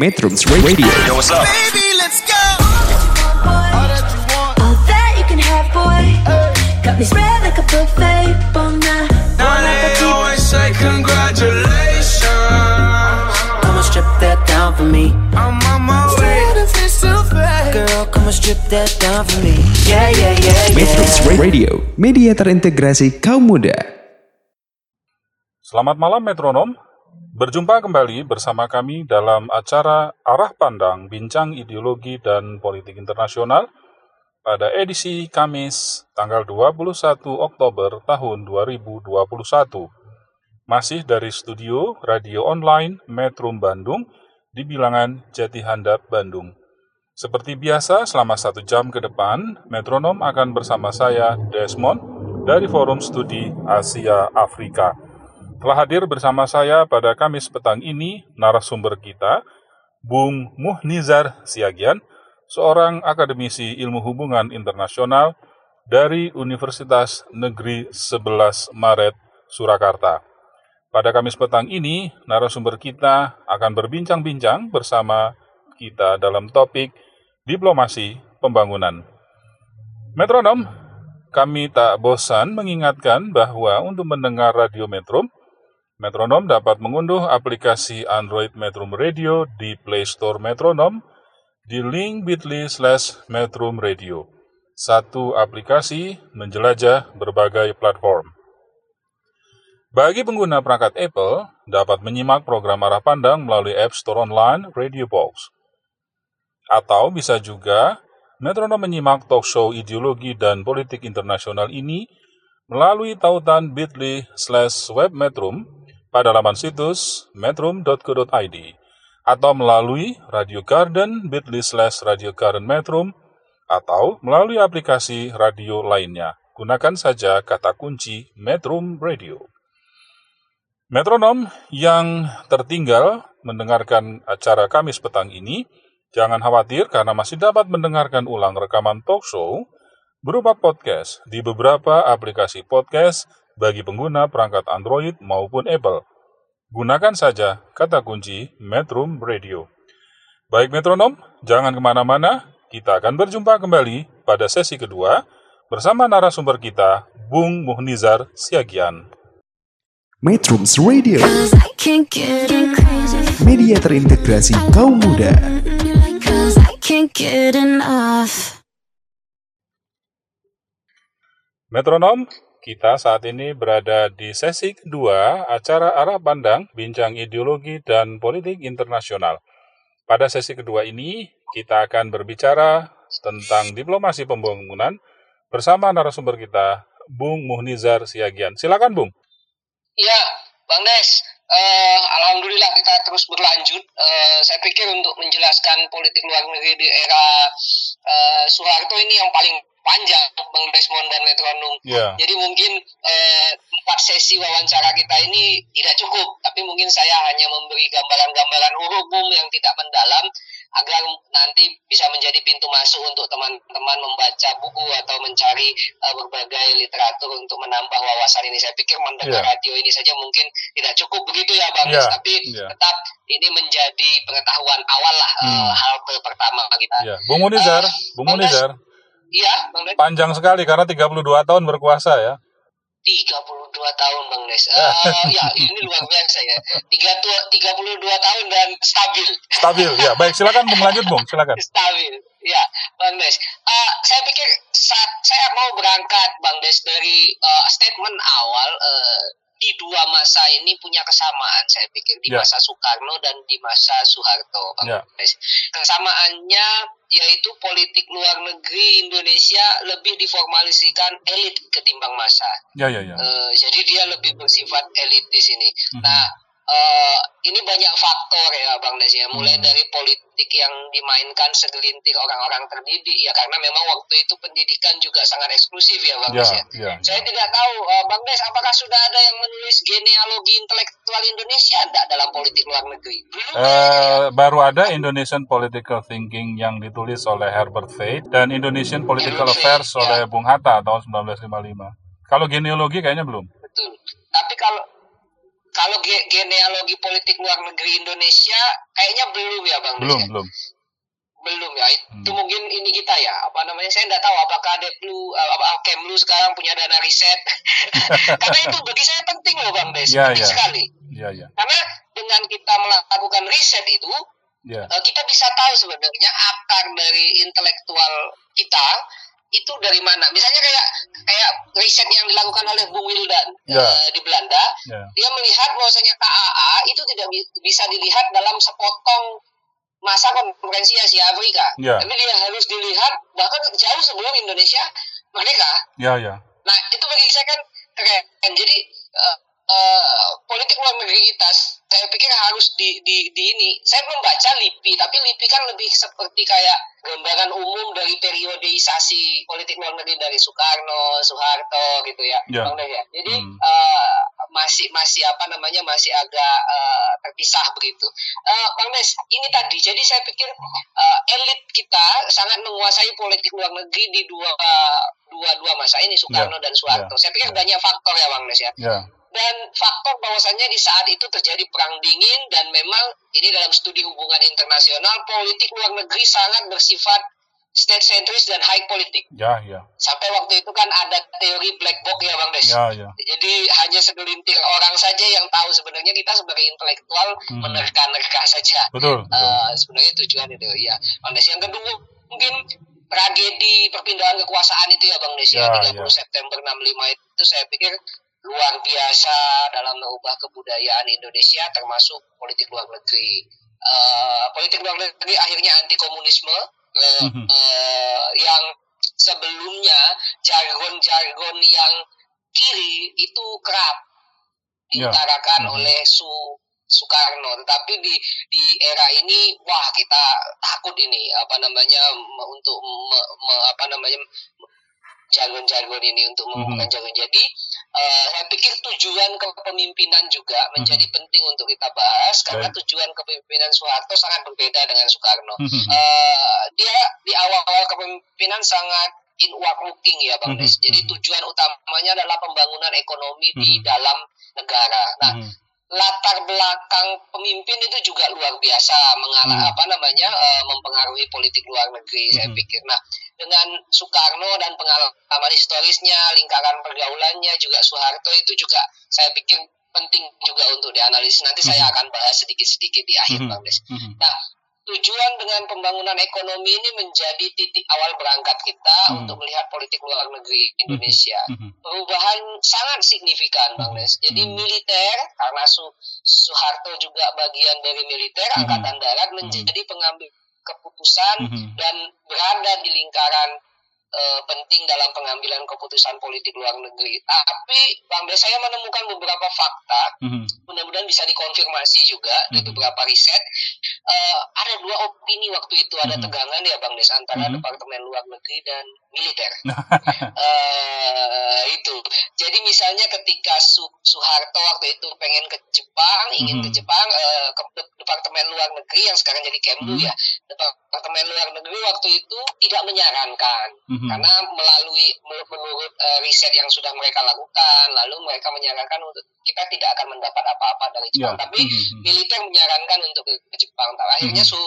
Metrums Radio. Yo, what's up? Baby, let's go. All that you can have, boy. Got me spread like a buffet. Bon night. Now they always say congratulations. Come and strip that down for me. I'm on my way. Girl, come and strip that down for me. Yeah, yeah, yeah, Metrums yeah. Radio, media terintegrasi kaum muda. Selamat malam metronom. Berjumpa kembali bersama kami dalam acara Arah Pandang Bincang Ideologi dan Politik Internasional pada edisi Kamis tanggal 21 Oktober tahun 2021. Masih dari studio radio online Metrum Bandung di bilangan Jati Handap Bandung. Seperti biasa, selama satu jam ke depan, metronom akan bersama saya, Desmond, dari Forum Studi Asia Afrika. Telah hadir bersama saya pada Kamis petang ini narasumber kita, Bung Muhnizar Siagian, seorang akademisi ilmu hubungan internasional dari Universitas Negeri 11 Maret, Surakarta. Pada Kamis petang ini, narasumber kita akan berbincang-bincang bersama kita dalam topik diplomasi pembangunan. Metronom, kami tak bosan mengingatkan bahwa untuk mendengar radio Metrum, Metronom dapat mengunduh aplikasi Android Metrum Radio di Play Store Metronom di link bit.ly slash Metrum Radio. Satu aplikasi menjelajah berbagai platform. Bagi pengguna perangkat Apple, dapat menyimak program arah pandang melalui App Store Online Radio Box. Atau bisa juga Metronom menyimak talk show ideologi dan politik internasional ini melalui tautan bit.ly slash webmetrum pada laman situs metrum.co.id atau melalui Radio Garden bit.ly slash Radio Garden Metrum atau melalui aplikasi radio lainnya. Gunakan saja kata kunci Metrum Radio. Metronom yang tertinggal mendengarkan acara Kamis petang ini, jangan khawatir karena masih dapat mendengarkan ulang rekaman talk show berupa podcast di beberapa aplikasi podcast bagi pengguna perangkat Android maupun Apple. Gunakan saja kata kunci Metrum Radio. Baik metronom, jangan ke mana-mana, kita akan berjumpa kembali pada sesi kedua bersama narasumber kita, Bung Muhnizar Siagian. Metrums Radio, media terintegrasi kaum muda. Metronom, kita saat ini berada di sesi kedua acara arah pandang bincang ideologi dan politik internasional. Pada sesi kedua ini, kita akan berbicara tentang diplomasi pembangunan bersama narasumber kita, Bung Muhnizar Siagian. Silakan, Bung. Ya, Bang Des, eh, Alhamdulillah kita terus berlanjut. Eh, saya pikir untuk menjelaskan politik luar negeri di era eh, Soeharto ini yang paling panjang, Bang Desmond dan Metronom. Ya. Jadi mungkin eh, empat sesi wawancara kita ini tidak cukup, tapi mungkin saya hanya memberi gambaran-gambaran umum yang tidak mendalam agar nanti bisa menjadi pintu masuk untuk teman-teman membaca buku atau mencari eh, berbagai literatur untuk menambah wawasan ini. Saya pikir mendengar Ya. radio ini saja mungkin tidak cukup begitu ya Bang, Des. tapi ya. tetap ini menjadi pengetahuan awal lah eh, Hmm. hal pertama kita. Ya, Bung Munizar, Bung Bang Des. Munizar, Iya, Bang Des. panjang sekali karena 32 tahun berkuasa ya. 32 tahun Bang Des. Eh, ya, ini luar biasa ya. 3, 32 tahun dan stabil. Stabil, ya. Baik, silakan Bung lanjut, Bung. Silakan. stabil. Ya, Bang Des. Eh, saya pikir saat saya mau berangkat Bang Des dari eh, statement awal eh, di dua masa ini punya kesamaan saya pikir di Ya. masa Soekarno dan di masa Soeharto Bang Ya. Des. Kesamaannya yaitu politik luar negeri Indonesia lebih diformalisikan elit ketimbang masa. Ya, ya, ya. Eh, jadi dia lebih bersifat elitis ini. Mhm. Nah, eh, ini banyak faktor ya Bang Des ya. Mulai Mhm. dari politik yang dimainkan segelintir orang-orang terdidik ya karena memang waktu itu pendidikan juga sangat eksklusif ya Bang Ya, Des ya. ya. Saya tidak tahu eh, Bang Des apakah sudah ada yang menulis genealogi intelektual Indonesia enggak dalam politik luar negeri? Belum ya. Baru ada Indonesian Political Thinking yang ditulis oleh Herbert Fate dan Indonesian Political Herbert Affairs Fate, ya. oleh Bung Hatta tahun 1955. Kalau genealogi kayaknya belum. Betul. Tapi kalau ge- genealogi politik luar negeri Indonesia kayaknya belum ya Bang Belum, ya? belum. belum ya itu Hmm. mungkin ini kita ya apa namanya saya tidak tahu apakah Deplu uh, apa Kemlu sekarang punya dana riset karena itu bagi saya penting loh Bang Des Ya, penting ya. sekali Iya, iya. karena dengan kita melakukan riset itu Iya. eh, kita bisa tahu sebenarnya akar dari intelektual kita itu dari mana misalnya kayak kayak riset yang dilakukan oleh Bung Wildan Ya. eh, di Belanda Ya. dia melihat bahwasanya KAA itu tidak bi- bisa dilihat dalam sepotong masa konferensi Asia Afrika Ya. tapi dia harus dilihat bahkan jauh sebelum Indonesia merdeka Ya, ya. Nah, itu bagi saya kan keren. Jadi eh, eh, politik luar negeri kita, saya pikir harus di, di, di ini. Saya belum baca LIPI, tapi LIPI kan lebih seperti kayak gambaran umum dari periodeisasi politik luar negeri dari Soekarno, Soeharto gitu ya, Ya. Ya. Jadi Hmm. eh, masih masih apa namanya masih agak eh, terpisah begitu. Eh, Bang Des, ini tadi. Jadi saya pikir eh, elit kita sangat menguasai politik luar negeri di dua dua dua masa ini Soekarno Ya, dan Soeharto. ya, Saya pikir ya. banyak faktor ya Bang Des ya. Ya. Dan faktor bahwasannya di saat itu terjadi perang dingin dan memang ini dalam studi hubungan internasional politik luar negeri sangat bersifat state centris dan high politik. Ya, ya. Sampai waktu itu kan ada teori black box ya Bang Des. Ya, ya. Jadi hanya segelintir orang saja yang tahu sebenarnya kita sebagai intelektual Hmm. menerka-nerka saja. Betul. betul. Eh, sebenarnya tujuan itu ya. Bang Des yang kedua mungkin tragedi perpindahan kekuasaan itu ya Bang Des ya, Ya, 30 ya. September 65 itu saya pikir luar biasa dalam mengubah kebudayaan Indonesia termasuk politik luar negeri. Eh, politik luar negeri akhirnya anti komunisme eh, Mhm. eh, yang sebelumnya jargon-jargon yang kiri itu kerap Ya. diutarakan Mhm. oleh Su Soekarno tetapi di di era ini wah kita takut ini apa namanya untuk me- me- apa namanya jargon-jargon ini untuk menggunakan Mhm. jargon jadi eh, saya pikir tujuan kepemimpinan juga menjadi penting untuk kita bahas karena Baik. tujuan kepemimpinan Soeharto sangat berbeda dengan Soekarno Mhm. Eh, dia di awal-awal kepemimpinan sangat inward looking ya Bang Mhm, Des. Jadi mhm. tujuan utamanya adalah pembangunan ekonomi di Mhm. dalam negara. Nah, Mhm. latar belakang pemimpin itu juga luar biasa mengalah Mhm. apa namanya eh, mempengaruhi politik luar negeri saya Mhm. pikir. Nah, dengan Soekarno dan pengalaman historisnya, lingkaran pergaulannya juga Soeharto itu juga saya pikir penting juga untuk dianalisis. Nanti saya Mhm. akan bahas sedikit-sedikit di akhir Mhm. Bang. Mhm. Nah, tujuan dengan pembangunan ekonomi ini menjadi titik awal berangkat kita Hmm. untuk melihat politik luar negeri Indonesia. Mhm. Perubahan sangat signifikan, Bang. Jadi Hmm. militer, karena Su- Soeharto juga bagian dari militer, Hmm. Angkatan Darat menjadi pengambil keputusan Mhm. dan berada di lingkaran eh, penting dalam pengambilan keputusan politik luar negeri. Tapi Bang Des, saya menemukan beberapa fakta Mhm. mudah-mudahan bisa dikonfirmasi juga dari Mhm. beberapa riset. Eh, ada dua opini waktu itu ada Mhm. tegangan ya Bang Des antara Mhm. Departemen Luar Negeri dan militer. Eh, itu. Jadi misalnya ketika Su Soeharto waktu itu pengen ke Jepang, ingin Mhm. ke Jepang, eh, ke De- Departemen Luar Negeri yang sekarang jadi Kemlu Mhm. ya, Departemen Luar Negeri waktu itu tidak menyarankan Mhm. karena melalui menurut, eh, riset yang sudah mereka lakukan, lalu mereka menyarankan untuk kita tidak akan mendapat apa-apa dari Jepang, Ya. tapi Mhm. militer menyarankan untuk ke Jepang. Nah, akhirnya Mhm. Su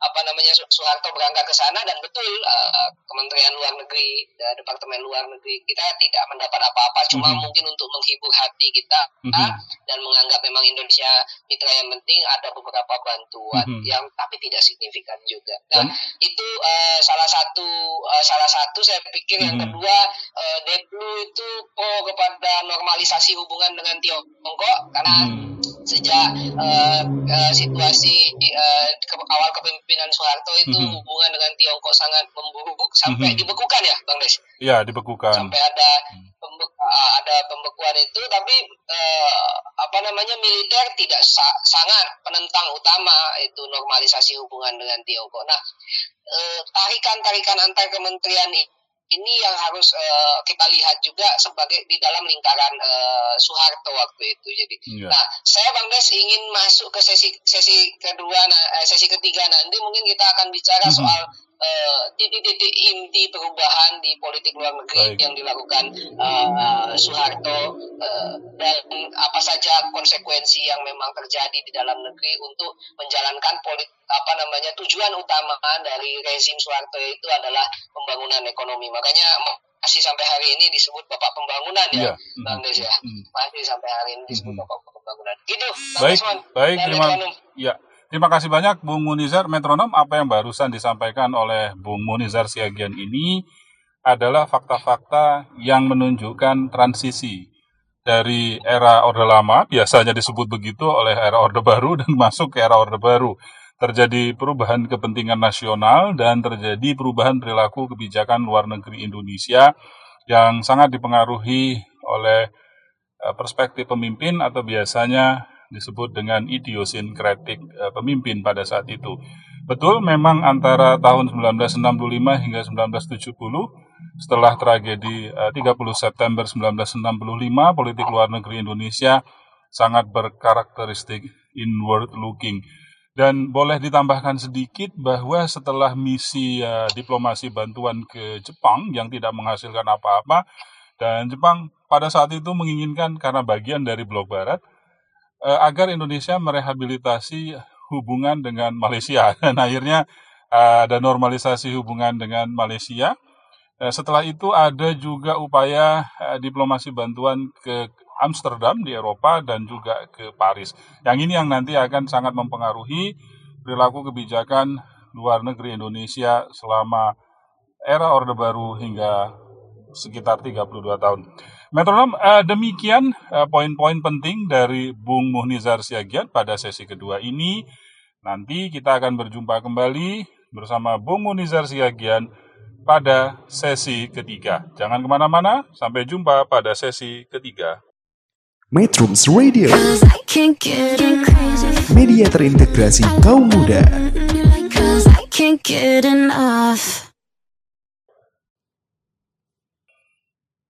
apa namanya Su- Soeharto berangkat ke sana dan betul eh, Kementerian Luar Negeri, eh, Departemen Luar Negeri kita tidak mendapat apa-apa, cuma Mhm. mungkin untuk menghibur hati kita Mhm. dan menganggap memang Indonesia mitra yang penting ada beberapa bantuan Mhm. yang tapi tidak signifikan juga. Dan- Nah, itu eh, salah satu eh, salah satu saya pikir yang Mhm. kedua eh, Deplu itu pro kepada normalisasi hubungan dengan Tiongkok karena Mhm. sejak eh, eh, situasi di, eh, ke, awal kepemimpinan Soeharto itu Mhm. hubungan dengan Tiongkok sangat memburuk sampai Mhm. dibekukan ya Bang Des Ya, dibekukan. sampai ada Hmm. uh, ada pembekuan itu tapi eh, apa namanya militer tidak sa- sangat penentang utama itu normalisasi hubungan dengan Tiongkok. Nah, eh, tarikan-tarikan antar kementerian ini yang harus eh, kita lihat juga sebagai di dalam lingkaran eh, Soeharto waktu itu. Jadi, Iya. nah saya Bang Des ingin masuk ke sesi sesi kedua, nah, eh, sesi ketiga nanti mungkin kita akan bicara Mhm. soal eh, titik-titik inti perubahan di politik luar negeri Baik. yang dilakukan eh, Soeharto eh, dan apa saja konsekuensi yang memang terjadi di dalam negeri untuk menjalankan politik apa namanya tujuan utama dari rezim Soeharto itu adalah pembangunan ekonomi makanya masih sampai hari ini disebut bapak pembangunan ya Iya. Bang Des ya Mhm. masih sampai hari ini disebut Mhm. bapak pembangunan gitu Bang Baik, Desmond. baik, terima, ya, terima kasih banyak Bung Munizar Metronom. Apa yang barusan disampaikan oleh Bung Munizar Siagian ini adalah fakta-fakta yang menunjukkan transisi dari era Orde Lama, biasanya disebut begitu oleh era Orde Baru dan masuk ke era Orde Baru. Terjadi perubahan kepentingan nasional dan terjadi perubahan perilaku kebijakan luar negeri Indonesia yang sangat dipengaruhi oleh eh, perspektif pemimpin atau biasanya disebut dengan idiosinkretik eh, pemimpin pada saat itu. Betul, memang antara tahun 1965 hingga 1970 setelah tragedi eh, 30 September 1965 politik luar negeri Indonesia sangat berkarakteristik inward looking. Dan boleh ditambahkan sedikit bahwa setelah misi eh, diplomasi bantuan ke Jepang yang tidak menghasilkan apa-apa dan Jepang pada saat itu menginginkan karena bagian dari blok barat eh, agar Indonesia merehabilitasi hubungan dengan Malaysia dan akhirnya eh, ada normalisasi hubungan dengan Malaysia. Eh, setelah itu ada juga upaya eh, diplomasi bantuan ke Amsterdam di Eropa dan juga ke Paris. Yang ini yang nanti akan sangat mempengaruhi perilaku kebijakan luar negeri Indonesia selama era Orde Baru hingga sekitar 32 tahun. Metronom, eh, demikian eh, poin-poin penting dari Bung Muhnizar Siagian pada sesi kedua ini. Nanti kita akan berjumpa kembali bersama Bung Muhnizar Siagian pada sesi ketiga. Jangan ke mana-mana, sampai jumpa pada sesi ketiga. Metrums Radio, Cause I can't get crazy. media terintegrasi kaum muda.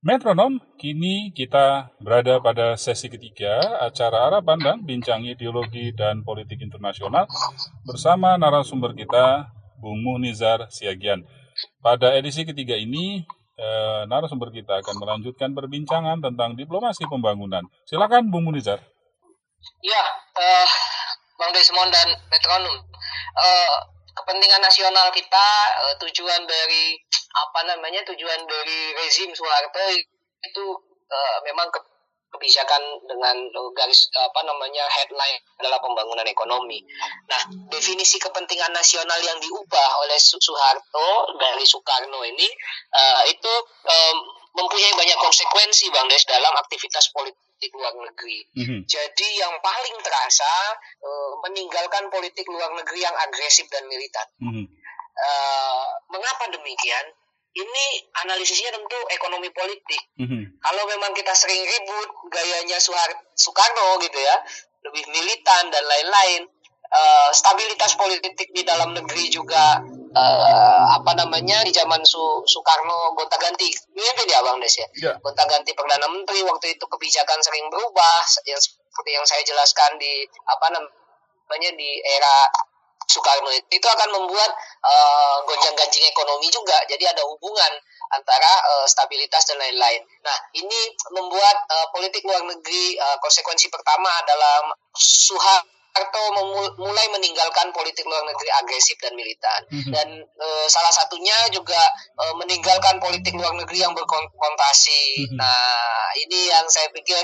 Metronom, kini kita berada pada sesi ketiga acara Arah Pandang Bincang Ideologi dan Politik Internasional bersama narasumber kita, Bung Muhnizar Siagian. Pada edisi ketiga ini, eh, narasumber kita akan melanjutkan perbincangan tentang diplomasi pembangunan. Silakan Bung Muhnizar. Ya, eh, Bang Desmond dan Metronom, eh, kepentingan nasional kita, eh, tujuan dari apa namanya tujuan dari rezim Soeharto itu eh, memang ke- kebijakan dengan garis apa namanya headline adalah pembangunan ekonomi. Nah, definisi kepentingan nasional yang diubah oleh Soeharto dari Soekarno ini eh, itu eh, mempunyai banyak konsekuensi Bang Des dalam aktivitas politik luar negeri. Jadi yang paling terasa eh, meninggalkan politik luar negeri yang agresif dan militan. Eh, mengapa demikian? Ini analisisnya tentu ekonomi politik. Kalau memang kita sering ribut gayanya Soehar- Soekarno gitu ya, lebih militan dan lain-lain. eh, stabilitas politik di dalam negeri juga eh, apa namanya di zaman Su- Soekarno gonta-ganti mimpin ya Bang Des ya Ya. gonta-ganti perdana menteri waktu itu kebijakan sering berubah yang seperti yang saya jelaskan di apa namanya di era Soekarno itu, itu akan membuat eh, gonjang-ganjing ekonomi juga jadi ada hubungan antara eh, stabilitas dan lain-lain. Nah ini membuat eh, politik luar negeri eh, konsekuensi pertama adalah Soeharto memu- mulai meninggalkan politik luar negeri agresif dan militan dan eh, salah satunya juga eh, meninggalkan politik luar negeri yang berkonfrontasi. Nah ini yang saya pikir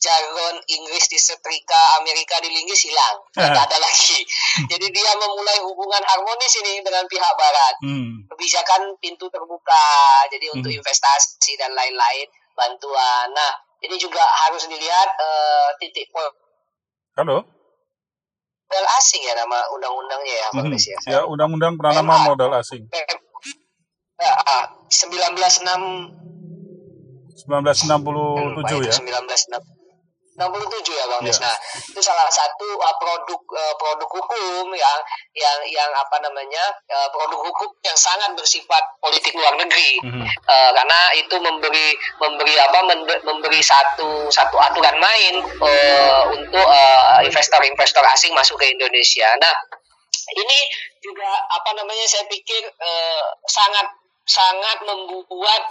jargon Inggris disetrika Amerika dilinggis hilang tidak ada lagi. Jadi dia memulai hubungan harmonis ini dengan pihak Barat Hmm. kebijakan pintu terbuka jadi untuk investasi dan lain-lain bantuan nah ini juga harus dilihat eh, titik Halo? Modal asing ya nama undang-undangnya ya Bang Mhm. Ya Ya, Undang-Undang Penanaman Modal Asing Ya, ah, 196 1967 ya. 1967 ya Bang. Ya. Nah, itu salah satu uh, produk uh, produk hukum yang yang yang apa namanya? uh, produk hukum yang sangat bersifat politik luar negeri. Mhm. Uh, karena itu memberi memberi apa membe- memberi satu satu aturan main uh, untuk uh, investor-investor asing masuk ke Indonesia. Nah, ini juga apa namanya saya pikir eh, sangat sangat membuat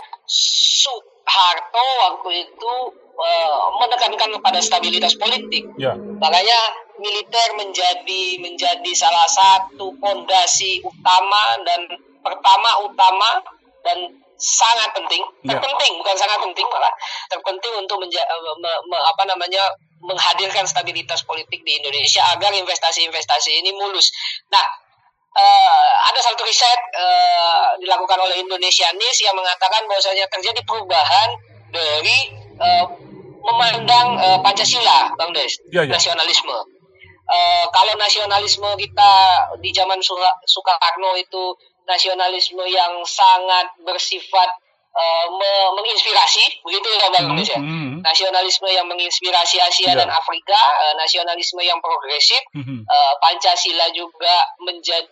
Soeharto waktu itu eh, menekankan kepada stabilitas politik. Ya. Makanya militer menjadi menjadi salah satu fondasi utama dan pertama utama dan sangat penting, Ya. terpenting bukan sangat penting malah terpenting untuk menja- eh, me- me- apa namanya menghadirkan stabilitas politik di Indonesia agar investasi-investasi ini mulus. Nah, eh, ada satu riset eh, dilakukan oleh Indonesianis yang mengatakan bahwasanya terjadi perubahan dari eh, memandang eh, Pancasila, Bang Des, Ya, ya. nasionalisme. Eh, kalau nasionalisme kita di zaman Soekarno itu nasionalisme yang sangat bersifat eh, me- menginspirasi, begitu ya Bang Hmm, Des ya? hmm, Nasionalisme yang menginspirasi Asia Ya. dan Afrika, eh, nasionalisme yang progresif, hmm. eh, Pancasila juga menjadi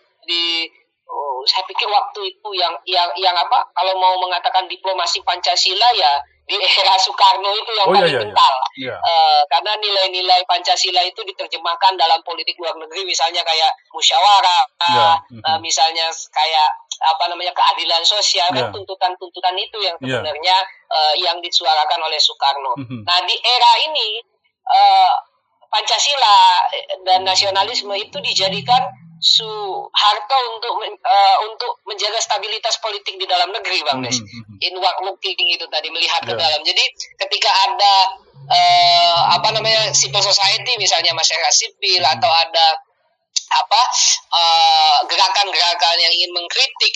oh, saya pikir waktu itu yang yang yang apa kalau mau mengatakan diplomasi Pancasila ya di era Soekarno itu yang Oh, iya, paling iya, iya. kental Ya. Eh, karena nilai-nilai Pancasila itu diterjemahkan dalam politik luar negeri misalnya kayak musyawarah Ya, eh, mhm. misalnya kayak apa namanya keadilan sosial kan Ya. tuntutan-tuntutan itu yang Ya. sebenarnya eh, yang disuarakan oleh Soekarno. Mhm. Nah di era ini eh, Pancasila dan nasionalisme itu dijadikan Soeharto untuk eh, untuk menjaga stabilitas politik di dalam negeri, Bang Des. Mhm, mhm. Inward looking itu tadi melihat ke Ya. dalam. Jadi ketika ada eh, apa namanya civil society misalnya masyarakat sipil Mhm. atau ada apa eh, gerakan-gerakan yang ingin mengkritik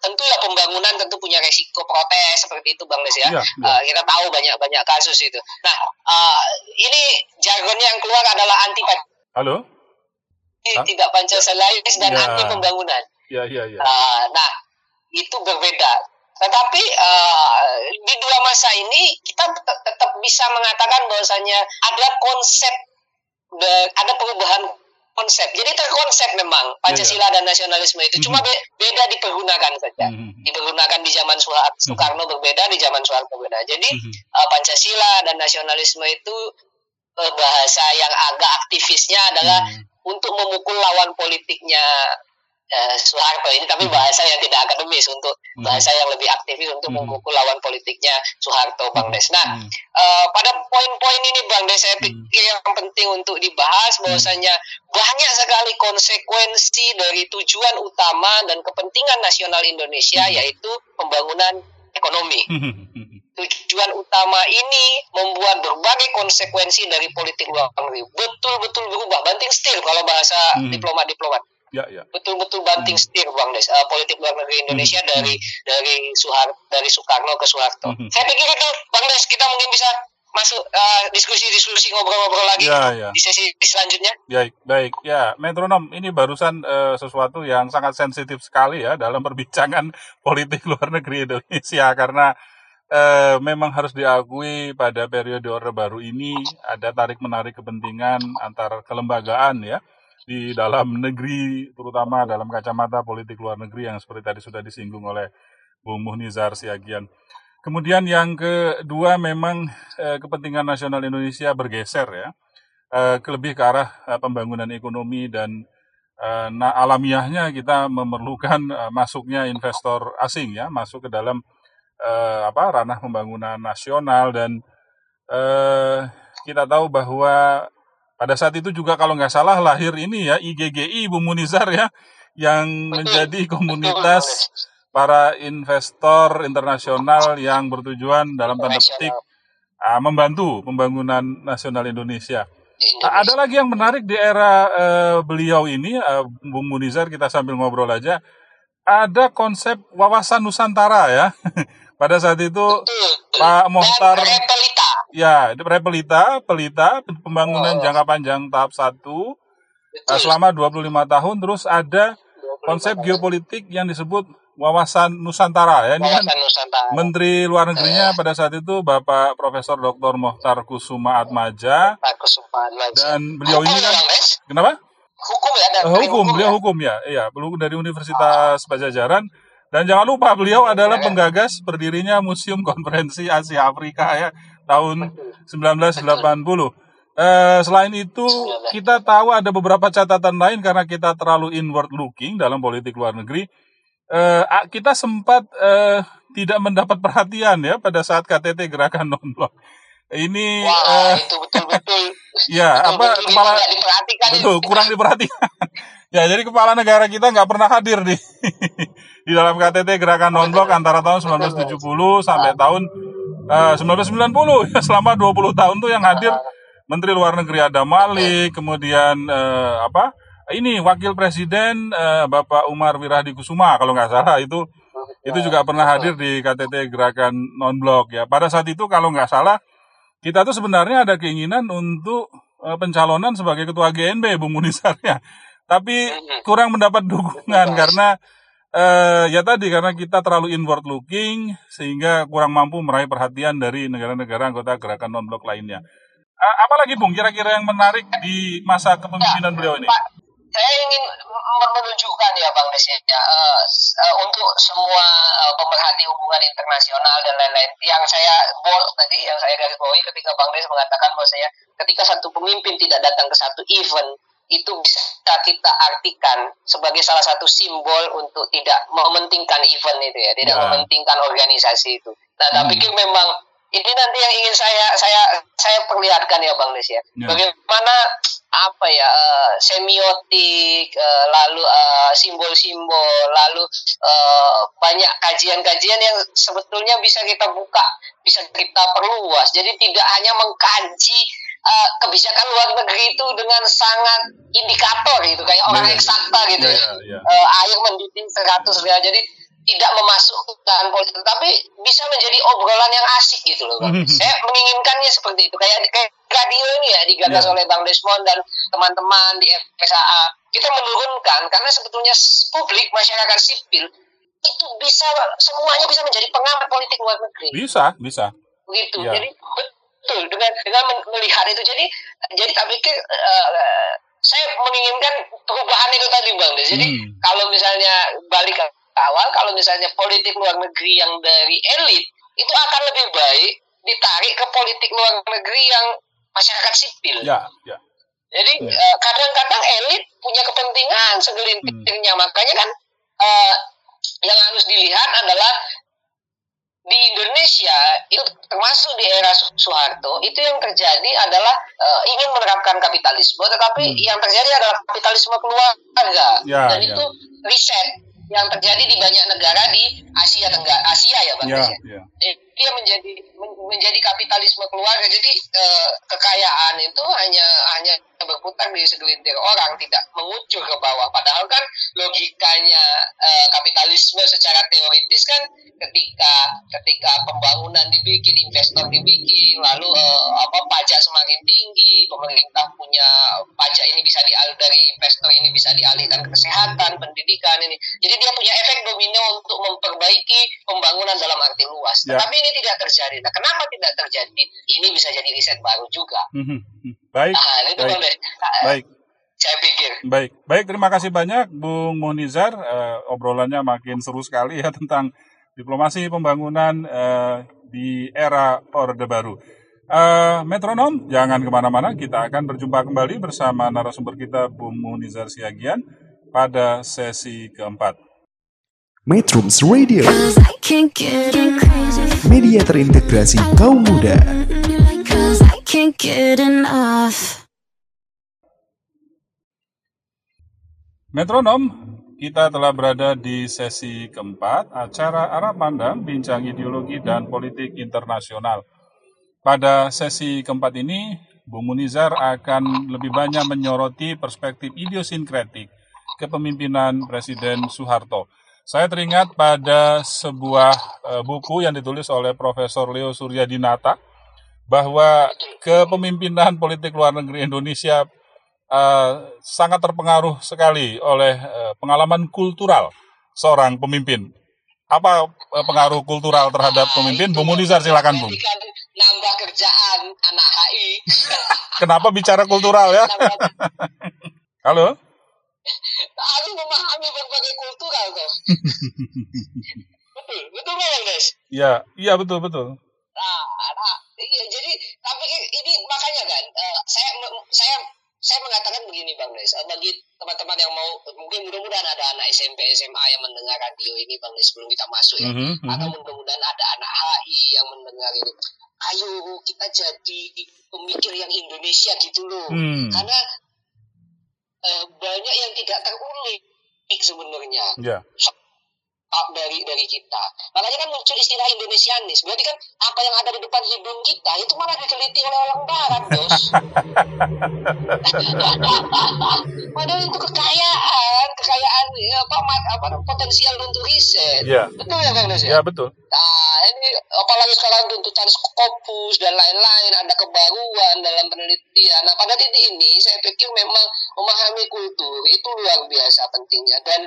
tentu ya pembangunan tentu punya resiko protes seperti itu bang Des ya Iya, iya. Eh, kita tahu banyak banyak kasus itu nah eh, ini jargonnya yang keluar adalah anti Halo? Hah? tidak pancasilais dan Ya. anti pembangunan Ya, ya, ya. Eh, nah itu berbeda tetapi eh, di dua masa ini kita tet- tetap bisa mengatakan bahwasanya ada konsep ada perubahan konsep. Jadi terkonsep memang Pancasila dan nasionalisme itu cuma be- beda dipergunakan saja. Mhm. Dipergunakan di zaman Soeha- Soekarno berbeda, di zaman Soeharto berbeda. Jadi eh, Pancasila dan nasionalisme itu eh, bahasa yang agak aktivisnya adalah. Untuk memukul lawan politiknya eh, Soeharto ini tapi bahasa yang tidak akademis untuk Mhm. bahasa yang lebih aktivis untuk Mhm. memukul lawan politiknya Soeharto Bang Des. Nah, eh, pada poin-poin ini Bang Des saya Hmm. pikir yang penting untuk dibahas bahwasanya banyak sekali konsekuensi dari tujuan utama dan kepentingan nasional Indonesia Hmm. yaitu pembangunan ekonomi. Tujuan utama ini membuat berbagai konsekuensi dari politik luar negeri. Betul-betul berubah, banting setir kalau bahasa Hmm. diplomat-diplomat Ya, ya. betul-betul banting setir Bang Des eh, politik luar negeri Indonesia Hmm. dari dari Soehar dari Soekarno ke Soeharto. Hmm. Saya pikir itu Bang Des kita mungkin bisa masuk eh, diskusi-diskusi ngobrol-ngobrol lagi Ya, ya. di sesi selanjutnya. Baik, baik. Ya, metronom ini barusan eh, sesuatu yang sangat sensitif sekali ya dalam perbincangan politik luar negeri Indonesia karena eh, memang harus diakui pada periode Orde Baru ini ada tarik menarik kepentingan antar kelembagaan ya di dalam negeri terutama dalam kacamata politik luar negeri yang seperti tadi sudah disinggung oleh Bung Muhnizar Siagian. Kemudian yang kedua memang eh, kepentingan nasional Indonesia bergeser ya. Eh, ke lebih ke arah eh, pembangunan ekonomi dan eh, nah alamiahnya kita memerlukan eh, masuknya investor asing ya masuk ke dalam eh, apa ranah pembangunan nasional dan eh, kita tahu bahwa pada saat itu juga kalau nggak salah lahir ini ya IGGI Bung Munizar ya yang menjadi komunitas para investor internasional yang bertujuan dalam tanda petik ah, membantu pembangunan nasional Indonesia. Ah, Indonesia. Ada lagi yang menarik di era eh, beliau ini, eh, Bung Munizar, kita sambil ngobrol aja. Ada konsep wawasan Nusantara ya. Pada saat itu Betul. Pak Mohtar, repelita. ya, itu repelita, pelita, pembangunan Oh. jangka panjang tahap 1 Betul. selama 25 tahun. Terus ada konsep geopolitik yang disebut wawasan Nusantara ya. Ini kan Nusantara. Menteri Luar Negerinya pada saat itu Bapak Profesor Dr. Mohtar Kusuma Atmaja Pak Kusuma Atmaja. dan beliau Hukum ini kan kenapa? hukum ya dan Eh, hukum, beliau hukum ya. Iya, beliau dari Universitas Pajajaran dan jangan lupa beliau adalah penggagas berdirinya Museum Konferensi Asia Afrika ya tahun 1980. Eh, selain itu, kita tahu ada beberapa catatan lain karena kita terlalu inward looking dalam politik luar negeri. Eh, a- kita sempat eh, tidak mendapat perhatian ya pada saat KTT gerakan non blok. Ini Wah, eh, itu betul-betul ya apa betul-betul kepala diperhatikan itu. betul kurang diperhatikan. ya jadi kepala negara kita nggak pernah hadir di di dalam KTT gerakan non blok antara tahun 1970 sampai tahun eh, 1990 ya selama 20 tahun tuh yang hadir Menteri Luar Negeri ada Malik, kemudian eh, apa? Ini Wakil Presiden eh, Bapak Umar Wirahdi Kusuma kalau nggak salah itu itu juga pernah hadir di KTT gerakan non blok ya. Pada saat itu kalau nggak salah kita tuh sebenarnya ada keinginan untuk eh, pencalonan sebagai ketua GNB Bung Munisar ya. Tapi kurang mendapat dukungan karena eh, ya tadi karena kita terlalu inward looking sehingga kurang mampu meraih perhatian dari negara-negara anggota gerakan non blok lainnya. Apalagi Bung kira-kira yang menarik di masa kepemimpinan beliau ini? Saya ingin menunjukkan ya Bang Des ya, s- eh, untuk semua eh, pemerhati hubungan internasional dan lain-lain yang saya bold tadi yang saya garis bawahi ketika Bang Des mengatakan bahwa saya ketika satu pemimpin tidak datang ke satu event itu bisa kita artikan sebagai salah satu simbol untuk tidak mementingkan event itu ya, tidak Ya. mementingkan organisasi itu. Nah, Hmm. tapi memang ini nanti yang ingin saya saya saya perlihatkan ya Bang Des ya. Ya. Bagaimana apa ya eh, semiotik eh, lalu eh, simbol-simbol lalu eh, banyak kajian-kajian yang sebetulnya bisa kita buka bisa kita perluas jadi tidak hanya mengkaji eh, kebijakan luar negeri itu dengan sangat indikator gitu kayak orang Ya. eksakta gitu ya, ya. Eh, air mendidih 100 derajat jadi tidak memasukkan politik tapi bisa menjadi obrolan yang asik gitu loh Bang. saya menginginkannya seperti itu kayak kayak radio ini ya digagas Ya. oleh Bang Desmond dan teman-teman di FSAA kita menurunkan karena sebetulnya publik masyarakat sipil itu bisa semuanya bisa menjadi pengamat politik luar negeri Bisa, bisa. begitu Ya. jadi betul dengan dengan melihat itu jadi jadi tak pikir eh, saya menginginkan perubahan itu tadi bang jadi Hmm. kalau misalnya balik awal kalau misalnya politik luar negeri yang dari elit itu akan lebih baik ditarik ke politik luar negeri yang masyarakat sipil Ya, ya. jadi Ya. eh, kadang-kadang elit punya kepentingan segelintirnya makanya kan eh, yang harus dilihat adalah di Indonesia itu termasuk di era Soeharto itu yang terjadi adalah eh, ingin menerapkan kapitalisme tetapi Hmm. yang terjadi adalah kapitalisme keluarga Ya, dan ya. itu riset yang terjadi di banyak negara di Asia Tenggara Asia ya bang Ya, ya? Dia menjadi men- menjadi kapitalisme keluarga. Jadi eh, kekayaan itu hanya hanya berputar di segelintir orang tidak mengucur ke bawah. Padahal kan logikanya eh, kapitalisme secara teoritis kan ketika ketika pembangunan dibikin investor dibikin lalu eh, apa pajak semakin tinggi pemerintah punya pajak ini bisa dialih dari investor ini bisa dialihkan ke kesehatan pendidikan ini. Jadi dia punya efek domino untuk memperbaiki pembangunan dalam arti luas. Ya. tapi ini tidak terjadi nah kenapa tidak terjadi ini bisa jadi riset baru juga Mhm. Baik, ah itu baik. Nah, baik. saya pikir Baik, baik. Terima kasih banyak, Bung Munizar. Eh, obrolannya makin seru sekali ya tentang diplomasi pembangunan eh, di era Orde Baru. Eh, metronom, jangan ke mana-mana. Kita akan berjumpa kembali bersama narasumber kita, Bung Munizar Siagian, pada sesi keempat. Metrums Radio, media terintegrasi kaum muda. Metronom, kita telah berada di sesi keempat acara arah pandang bincang ideologi dan politik internasional. Pada sesi keempat ini, Bung Munizar akan lebih banyak menyoroti perspektif idiosinkretik kepemimpinan Presiden Soeharto. Saya teringat pada sebuah eh, buku yang ditulis oleh Profesor Leo Suryadinata bahwa kepemimpinan politik luar negeri Indonesia eh, sangat terpengaruh sekali oleh eh, pengalaman kultural seorang pemimpin. Apa eh, pengaruh kultural terhadap pemimpin? Bung Munizar silakan Bung. Nambah kerjaan anak HI Kenapa bicara kultural ya? Halo? Harus memahami berbagai kultural tuh. betul, betul nggak Bang Des? Ya, iya betul betul. Nah, nah, Iya, jadi tapi ini makanya kan eh, saya saya saya mengatakan begini Bang Nes, Eh, bagi teman-teman yang mau mungkin mudah-mudahan ada anak SMP SMA yang mendengar radio ini Bang Nes sebelum kita masuk ya. Mhm, mhm. Atau mudah-mudahan ada anak HI yang mendengar ini. Ayo kita jadi pemikir yang Indonesia gitu loh. Hmm. Karena banyak yang tidak terulik sebenarnya Ya. Dari dari kita. Makanya kan muncul istilah Indonesianis. Berarti kan apa yang ada di depan hidung kita itu malah diteliti oleh orang barat, bos. Padahal itu kekayaan, kekayaan ya, apa, apa potensial untuk riset. Ya. Betul ya Bang Nes Ya betul. Nah, ini apalagi sekarang tuntutan Scopus dan lain-lain, ada kebaruan dalam penelitian. Nah, pada titik ini saya pikir memang memahami kultur itu luar biasa pentingnya dan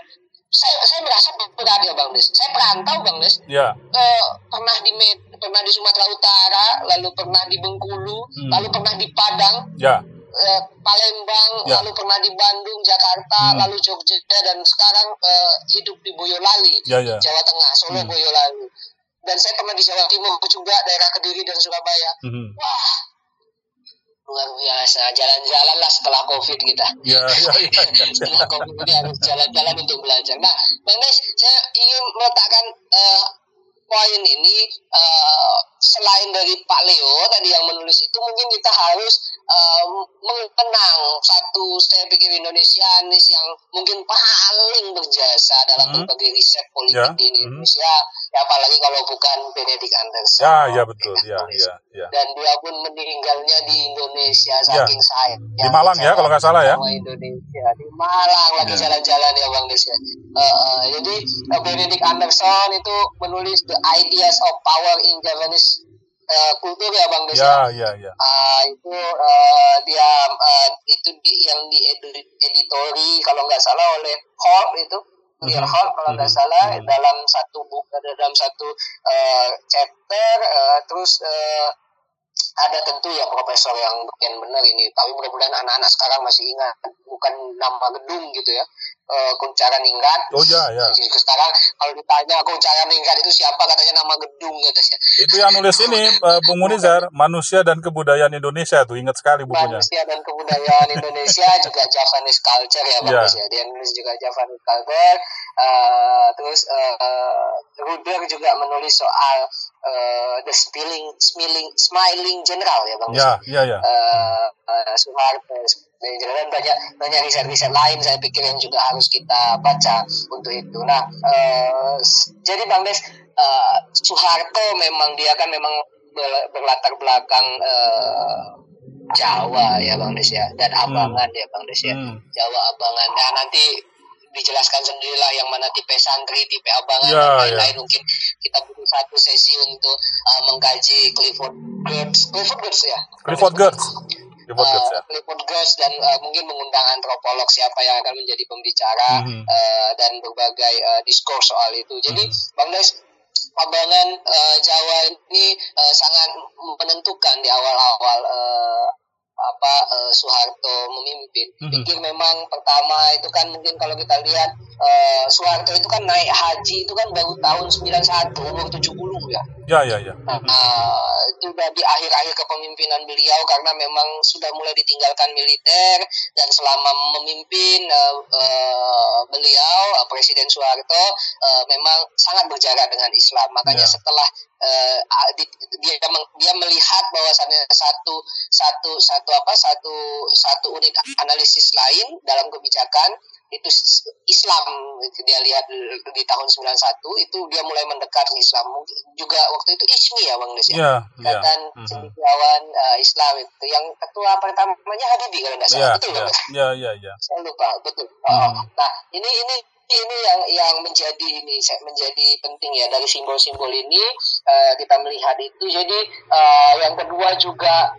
saya saya merasa berat ya Bang Des. Saya perantau Bang Des. Ya. Eh, pernah di Med, pernah di Sumatera Utara, lalu pernah di Bengkulu, Hmm. lalu pernah di Padang, Ya. eh, Palembang, Ya. lalu pernah di Bandung, Jakarta, Hmm. lalu Jogja dan sekarang eh, hidup di Boyolali, Ya, ya. Jawa Tengah, Solo, Hmm. Boyolali. Dan saya pernah di Jawa Timur juga, daerah Kediri dan Surabaya. Mhm. Wah, luar biasa. Jalan-jalan lah setelah COVID kita. Ya, ya, ya, ya, ya. setelah COVID ini harus jalan-jalan untuk belajar. Nah, Bang Des, saya ingin meletakkan eh, poin ini eh, selain dari Pak Leo tadi yang menulis itu mungkin kita harus eh, mengenang satu saya pikir Indonesianis yang mungkin paling berjasa dalam Hmm. berbagai riset politik Ya, di hmm. Indonesia ya apalagi kalau bukan Benedict Anderson Ya, ya betul. Ya, ya, ya. dan dia pun meninggalnya di Indonesia saking sayang Di Malang ya, kalau nggak salah ya. Indonesia di Malang lagi Ya. jalan-jalan ya Bang Des ya. Eh, eh, jadi eh, Benedict Anderson itu menulis The Ideas of Power in Japanese eh, Culture ya Bang Des Ya, ya, ya. Ah, itu eh, dia eh, itu di, yang di editori kalau nggak salah oleh Hall itu Clear Mhm. Hall kalau nggak Mhm. salah Mhm. dalam satu buku dalam satu eh, chapter eh, terus eh, ada tentu ya profesor yang yang benar ini. Tapi mudah-mudahan anak-anak sekarang masih ingat bukan nama gedung gitu ya. Eh, kuncaran ningrat. Oh ya, ya. Sekarang kalau ditanya kuncaran ningrat itu siapa katanya nama gedung katanya. Itu yang nulis ini, eh, Bung Munizar, Manusia dan Kebudayaan Indonesia. Tuh, ingat sekali bukunya. manusia dan kebudayaan Indonesia juga Javanese culture ya Ya. bagus ya. Dia nulis juga Javanese culture. Eh, terus eh, Ruder juga menulis soal eh, the spilling smiling smiling general ya bang Ya, ya, ya. Eh, eh, Soeharto dan banyak banyak riset-riset lain saya pikir yang juga harus kita baca untuk itu. Nah, eh, s- jadi Bang Des, eh, Soeharto memang dia kan memang ber- berlatar belakang eh, Jawa ya Bang Des ya dan Abangan ya Bang Des ya. Hmm. Jawa Abangan. Nah, nanti dijelaskan sendirilah yang mana tipe santri, tipe abangan Ya, dan ya. lain-lain. Mungkin kita butuh satu sesi untuk uh, mengkaji Clifford Gertz, Clifford Gertz ya. Clifford Gertz. Clifford Gertz ya. Uh, Clifford Gertz dan uh, mungkin mengundang antropolog siapa yang akan menjadi pembicara Mhm. uh, dan berbagai uh, diskurs soal itu. Jadi Bang Des, Abangan uh, Jawa ini uh, sangat menentukan di awal-awal uh, apa uh, Soeharto memimpin. Mhm. Pikir memang pertama itu kan mungkin kalau kita lihat uh, Soeharto itu kan naik haji itu kan baru tahun 91 umur 70 ya. Ya, ya, ya. Nah, itu udah di akhir-akhir kepemimpinan beliau karena memang sudah mulai ditinggalkan militer dan selama memimpin eh, eh, beliau eh, Presiden Soeharto eh, memang sangat berjarak dengan Islam. Makanya Ya. setelah eh, di- dia meng- dia melihat bahwasannya satu satu satu apa satu satu unit analisis lain dalam kebijakan itu Islam dia lihat di tahun 91 itu dia mulai mendekat ke Islam juga waktu itu Ismi ya Bang Des ya Ya, ya. Ikatan Mhm. Cendekiawan eh, Islam itu yang ketua pertamanya Habibie kalau tidak Ya, salah betul ya, Bang Des? ya, ya, ya. saya lupa betul Hmm. Oh, nah ini ini ini yang yang menjadi ini menjadi penting ya. Dari simbol-simbol ini eh, kita melihat itu. Jadi eh, yang kedua juga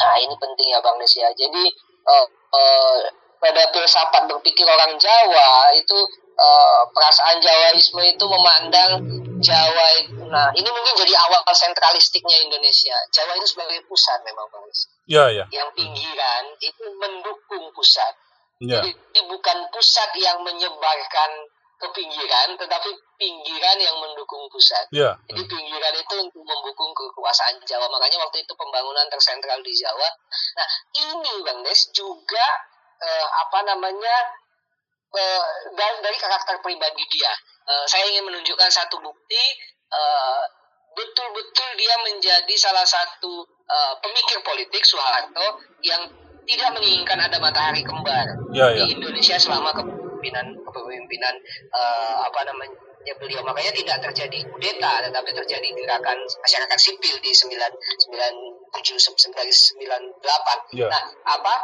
nah ini penting ya bang Des ya. Jadi eh, eh, pada filsafat berpikir orang Jawa itu eh, perasaan Jawaisme itu memandang Jawa itu. Nah ini mungkin jadi awal sentralistiknya Indonesia. Jawa itu sebagai pusat memang bang Des Ya, ya. yang pinggiran itu mendukung pusat Ya. jadi bukan pusat yang menyebarkan ke pinggiran, tetapi pinggiran yang mendukung pusat. Ya. Jadi pinggiran itu untuk mendukung kekuasaan Jawa. Makanya waktu itu pembangunan tersentral di Jawa. Nah ini Bang Des juga eh, apa namanya eh, dari, dari karakter pribadi dia. Eh, saya ingin menunjukkan satu bukti eh, betul-betul dia menjadi salah satu eh, pemikir politik Soeharto yang tidak menginginkan ada matahari kembar Ya, ya. di Indonesia selama kepemimpinan kepemimpinan eh, apa namanya beliau makanya tidak terjadi kudeta tetapi terjadi gerakan masyarakat sipil di 97 98 Ya. nah apa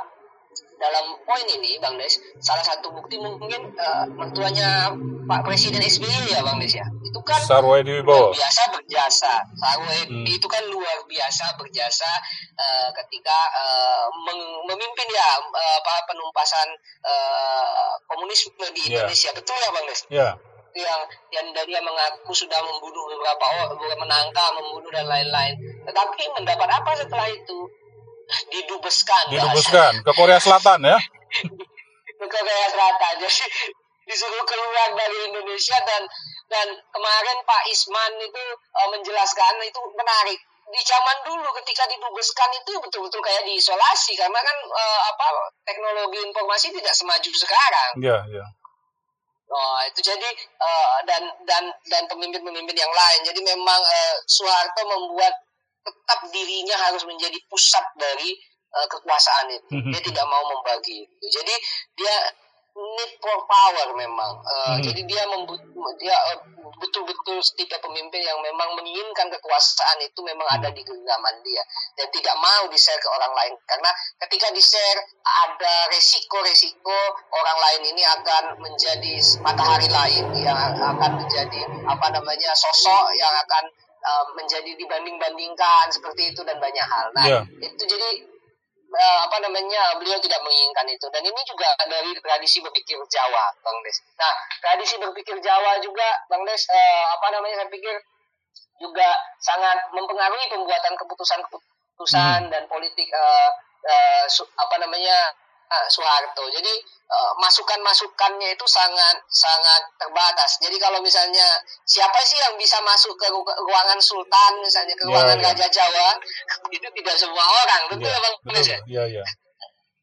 dalam poin ini Bang Des salah satu bukti mungkin eh, mertuanya Pak Presiden SBY ya Bang Des ya itu kan Sarwoedi luar Wibowo. biasa berjasa. Sarwoedi Hmm. itu kan luar biasa berjasa eh, ketika meng- memimpin ya eh, apa penumpasan eh, komunisme di Ya. Indonesia. Betul ya Bang Des? Ya. Itu yang yang dari yang mengaku sudah membunuh beberapa orang, menangkap, membunuh dan lain-lain. Tetapi mendapat apa setelah itu? Didubeskan. Didubuskan ke Korea Selatan ya. ke Korea Selatan. Jadi disuruh keluar dari Indonesia dan dan kemarin Pak Isman itu eh, menjelaskan itu menarik. Di zaman dulu ketika didubeskan itu betul-betul kayak diisolasi karena kan eh, apa teknologi informasi tidak semaju sekarang. Ya, ya. Oh, itu jadi eh, dan dan dan pemimpin-pemimpin yang lain. Jadi memang eh, Soeharto membuat tetap dirinya harus menjadi pusat dari eh, kekuasaan itu. Mhm. Dia tidak mau membagi. itu. Jadi dia need for power memang. Eh, Mhm. Jadi dia membu- dia eh, betul-betul tipe pemimpin yang memang menginginkan kekuasaan itu memang ada di genggaman dia dan tidak mau di-share ke orang lain karena ketika di-share ada resiko-resiko orang lain ini akan menjadi matahari lain yang akan menjadi apa namanya sosok yang akan uh, menjadi dibanding-bandingkan seperti itu dan banyak hal. Nah, Iya. itu jadi uh, apa namanya beliau tidak menginginkan itu dan ini juga dari tradisi berpikir Jawa, Bang Des. Nah, tradisi berpikir Jawa juga, Bang Des, uh, apa namanya saya pikir juga sangat mempengaruhi pembuatan keputusan-keputusan dan politik uh, uh, su- apa namanya uh, Soeharto. Jadi uh, masukan-masukannya itu sangat sangat terbatas. Jadi kalau misalnya siapa sih yang bisa masuk ke ru- ruangan Sultan misalnya ke Ya, ruangan ya. Raja Jawa itu tidak semua orang, betul Ya, ya Bang Des ya? betul.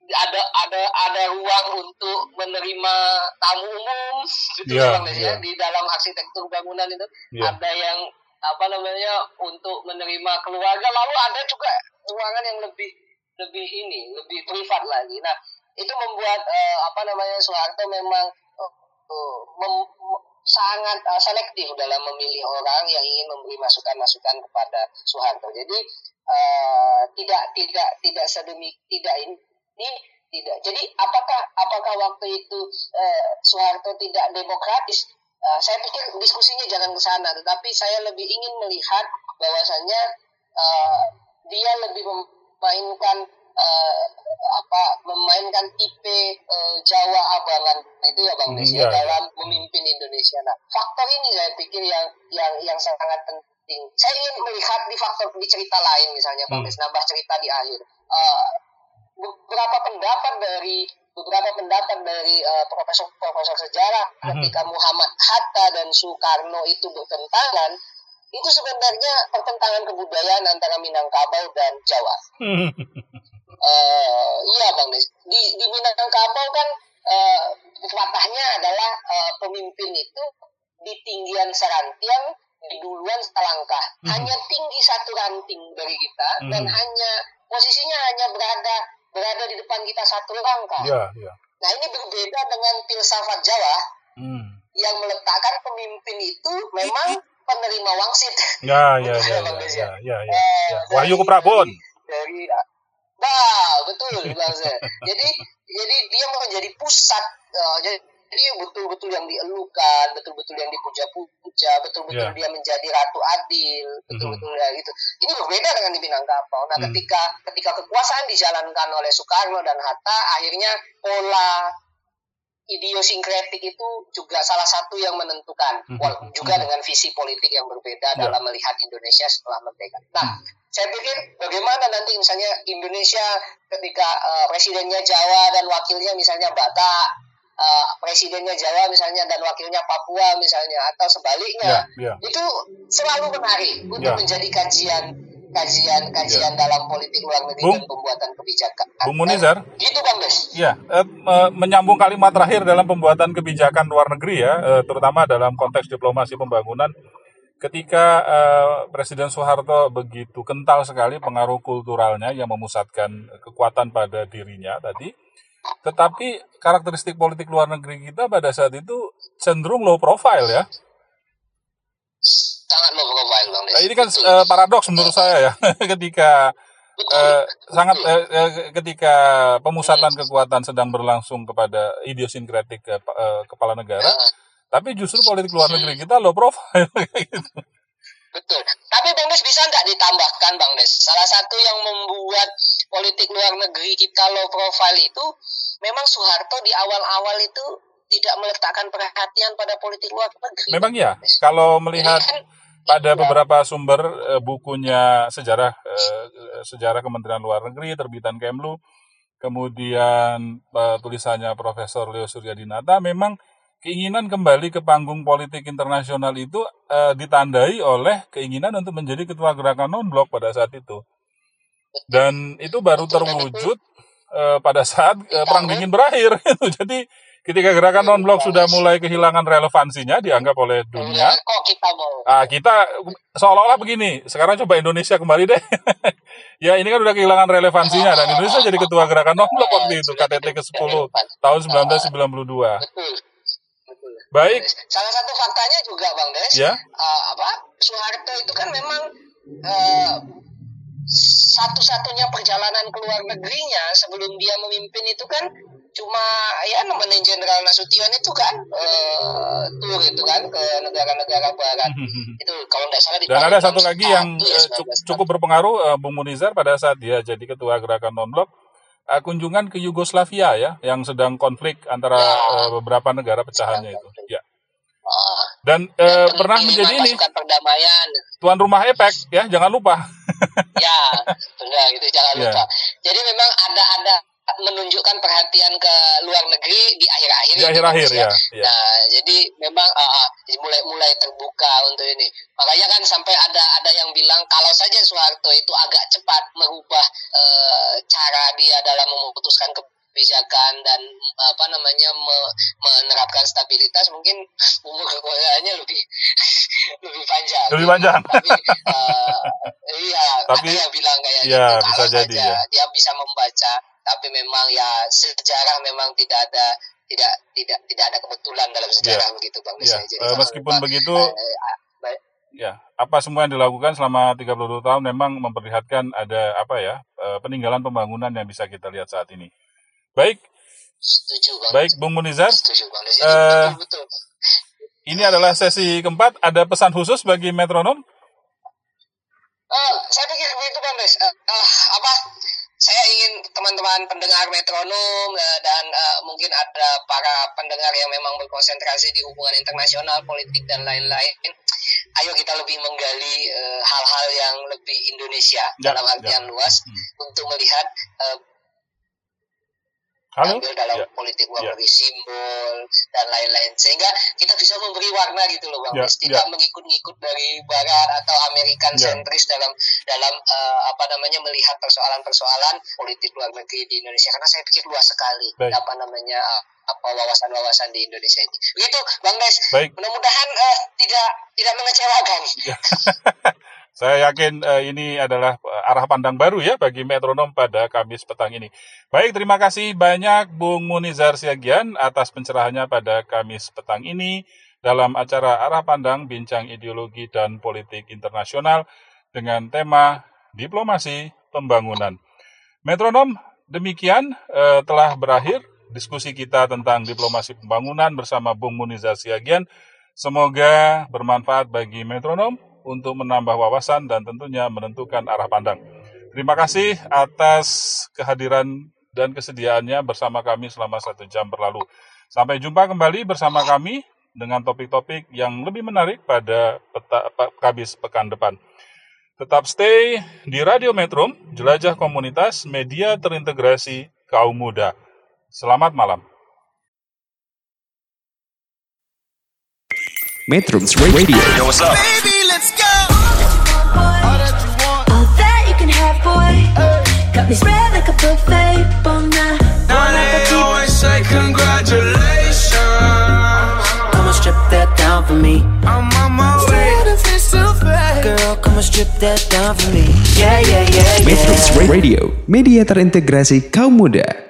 Ya, ada ada ada ruang untuk menerima tamu umum gitu ya, Bang Des, ya. di dalam arsitektur bangunan itu Iya. ada yang apa namanya untuk menerima keluarga lalu ada juga ruangan yang lebih lebih ini lebih privat lagi nah itu membuat eh, apa namanya Soeharto memang eh, mem- sangat eh, selektif dalam memilih orang yang ingin memberi masukan-masukan kepada Soeharto jadi eh, tidak tidak tidak sedemik tidak ini ini tidak. Jadi apakah apakah waktu itu eh, Soeharto tidak demokratis? Eh, saya pikir diskusinya jangan ke sana, tetapi saya lebih ingin melihat bahwasannya eh, dia lebih memainkan eh, apa memainkan tipe eh, Jawa abangan itu ya Bang Hmm, Des iya, ya, iya. dalam memimpin Indonesia. Nah, faktor ini saya pikir yang yang yang sangat penting. Saya ingin melihat di faktor di cerita lain misalnya Hmm. Bang Des, nambah cerita di akhir. Eh, beberapa pendapat dari beberapa pendapat dari eh, profesor-profesor sejarah Mhm. ketika Muhammad Hatta dan Soekarno itu bertentangan itu sebenarnya pertentangan kebudayaan antara Minangkabau dan Jawa. Eh, iya bang Des. Di, di Minangkabau kan eh, patahnya adalah eh, pemimpin itu di tinggian serantiang di duluan selangkah. Mhm. Hanya tinggi satu ranting dari kita dan Mhm. hanya posisinya hanya berada berada di depan kita satu langkah. Ya, ya. Nah ini berbeda dengan filsafat Jawa Hmm. yang meletakkan pemimpin itu memang penerima wangsit. Ya, ya, ya, Bang ya, ya, ya, ya. Eh, Ya. dari- Wahyu Keprabon. dari nah betul bang jadi jadi dia menjadi pusat eh, jadi jadi betul-betul yang dielukan betul-betul yang dipuja-puja betul-betul Ya. dia menjadi ratu adil betul-betul ya gitu ini berbeda dengan di Minangkabau nah Hmm. ketika ketika kekuasaan dijalankan oleh Soekarno dan Hatta akhirnya pola idiosinkretik itu juga salah satu yang menentukan Mhm. Wal- juga dengan visi politik yang berbeda Ya. dalam melihat Indonesia setelah merdeka. Nah, saya pikir bagaimana nanti misalnya Indonesia ketika eh, presidennya Jawa dan wakilnya misalnya Batak uh, presidennya Jawa misalnya dan wakilnya Papua misalnya atau sebaliknya Ya, ya. itu selalu menarik untuk Ya. menjadi kajian kajian kajian dalam politik luar negeri Bung- dan pembuatan kebijakan. Bung Munizar? Gitu Bang Des. Ya, eh, eh, menyambung kalimat terakhir dalam pembuatan kebijakan luar negeri ya, eh, terutama dalam konteks diplomasi pembangunan. Ketika eh, Presiden Soeharto begitu kental sekali pengaruh kulturalnya yang memusatkan kekuatan pada dirinya tadi, tetapi karakteristik politik luar negeri kita pada saat itu cenderung low profile ya. Sangat low profile Bang ini kan Betul. eh, paradoks menurut saya ya, ketika eh, sangat eh, ketika pemusatan kekuatan sedang berlangsung kepada idiosinkretik pa- eh, kepala negara, Ah. tapi justru politik luar negeri kita low profile gitu. Betul. Tapi Bang Des bisa nggak ditambahkan Bang Des? Salah satu yang membuat politik luar negeri kita low profile itu memang Soeharto di awal-awal itu tidak meletakkan perhatian pada politik luar negeri. Memang ya, kalau melihat kan, pada ya. beberapa sumber eh, bukunya sejarah eh, sejarah Kementerian Luar Negeri terbitan Kemlu, kemudian eh, tulisannya Profesor Leo Suryadinata memang keinginan kembali ke panggung politik internasional itu eh, ditandai oleh keinginan untuk menjadi ketua gerakan non blok pada saat itu. Dan itu baru terwujud eh, pada saat eh, perang dingin berakhir. Jadi ketika gerakan non blok sudah mulai kehilangan relevansinya dianggap oleh dunia, kok kita Ah, kita seolah-olah begini. Sekarang coba Indonesia kembali deh. ya ini kan udah kehilangan relevansinya dan Indonesia jadi ketua gerakan non-blok waktu itu KTT ke-10 tahun 1992. betul. Betul. Baik, Salah satu faktanya juga Bang Des, ya. eh, apa Soeharto itu kan memang eh, satu-satunya perjalanan ke luar negerinya sebelum dia memimpin itu kan cuma ya nemenin Jenderal Nasution itu kan eh, tour itu kan ke negara-negara barat. Itu kalau tidak salah di Dan ada satu lagi 61 yang ya, eh, cu- cukup berpengaruh eh, Bung Munizar pada saat dia jadi ketua gerakan non-blok eh, kunjungan ke Yugoslavia ya yang sedang konflik antara eh, beberapa negara pecahannya itu. Ya. Ah, Dan eh, dan pernah menjadi ini. perdamaian. Tuan rumah EPEC ya, jangan lupa. ya benar itu jangan Ya. lupa. Jadi memang ada ada menunjukkan perhatian ke luar negeri di akhir-akhir Di akhir-akhir ya. ya. Nah, jadi memang ah, mulai mulai terbuka untuk ini. Makanya kan sampai ada ada yang bilang kalau saja Soeharto itu agak cepat merubah eh, cara dia dalam memutuskan kebijakan dan apa namanya me- menerapkan stabilitas mungkin umur kekuasaannya lebih lebih panjang. Lebih panjang. Tapi eh, iya, Tapi, ada yang bilang kayak iya, gitu. bisa Kalau jadi, saja ya. dia bisa membaca, tapi memang ya sejarah memang tidak ada tidak tidak tidak ada kebetulan dalam sejarah begitu bang. Ya, Jadi jangan meskipun lupa, begitu, baik. ya apa semua yang dilakukan selama 32 tahun memang memperlihatkan ada apa ya peninggalan pembangunan yang bisa kita lihat saat ini. Baik, setuju bang. baik Bung Munizar, Setuju bang. Jadi Eh, betul betul. ini adalah sesi keempat. Ada pesan khusus bagi metronom? Eh, saya pikir begitu bang Des. Eh, eh, apa? Saya ingin teman-teman pendengar metronom eh, dan eh, mungkin ada para pendengar yang memang berkonsentrasi di hubungan internasional, politik dan lain-lain. Ayo kita lebih menggali eh, hal-hal yang lebih Indonesia Ya, dalam artian luas untuk melihat eh, Halo? ambil dalam Ya. politik luar Ya. negeri simbol dan lain-lain sehingga kita bisa memberi warna gitu loh bang Ya, Des. tidak ya. mengikut-ngikut dari barat atau American Ya. sentris dalam dalam eh, apa namanya melihat persoalan-persoalan politik luar negeri di Indonesia karena saya pikir luas sekali Baik. apa namanya eh, apa wawasan-wawasan di Indonesia ini begitu bang Des mudah-mudahan eh, tidak tidak mengecewakan Saya yakin eh, ini adalah eh, arah pandang baru ya bagi metronom pada Kamis petang ini. Baik, terima kasih banyak Bung Munizar Siagian atas pencerahannya pada Kamis petang ini dalam acara Arah Pandang Bincang Ideologi dan Politik Internasional dengan tema Diplomasi Pembangunan. Metronom, demikian eh, telah berakhir diskusi kita tentang diplomasi pembangunan bersama Bung Munizar Siagian. Semoga bermanfaat bagi metronom untuk menambah wawasan dan tentunya menentukan arah pandang. Terima kasih atas kehadiran dan kesediaannya bersama kami selama satu jam berlalu. Sampai jumpa kembali bersama kami dengan topik-topik yang lebih menarik pada peta, pe- kabis pekan depan. Tetap stay di Radio Metro, jelajah komunitas media terintegrasi kaum muda. Selamat malam. Metrums Radio. Baby, let's go. All that you can have, boy. Got me spread like a buffet. Bon night. Now they always say congratulations. Come and strip that down for me. I'm on my way. Girl, come and strip that down for me. Yeah, yeah, yeah, Metrums yeah. Radio, media terintegrasi kaum muda.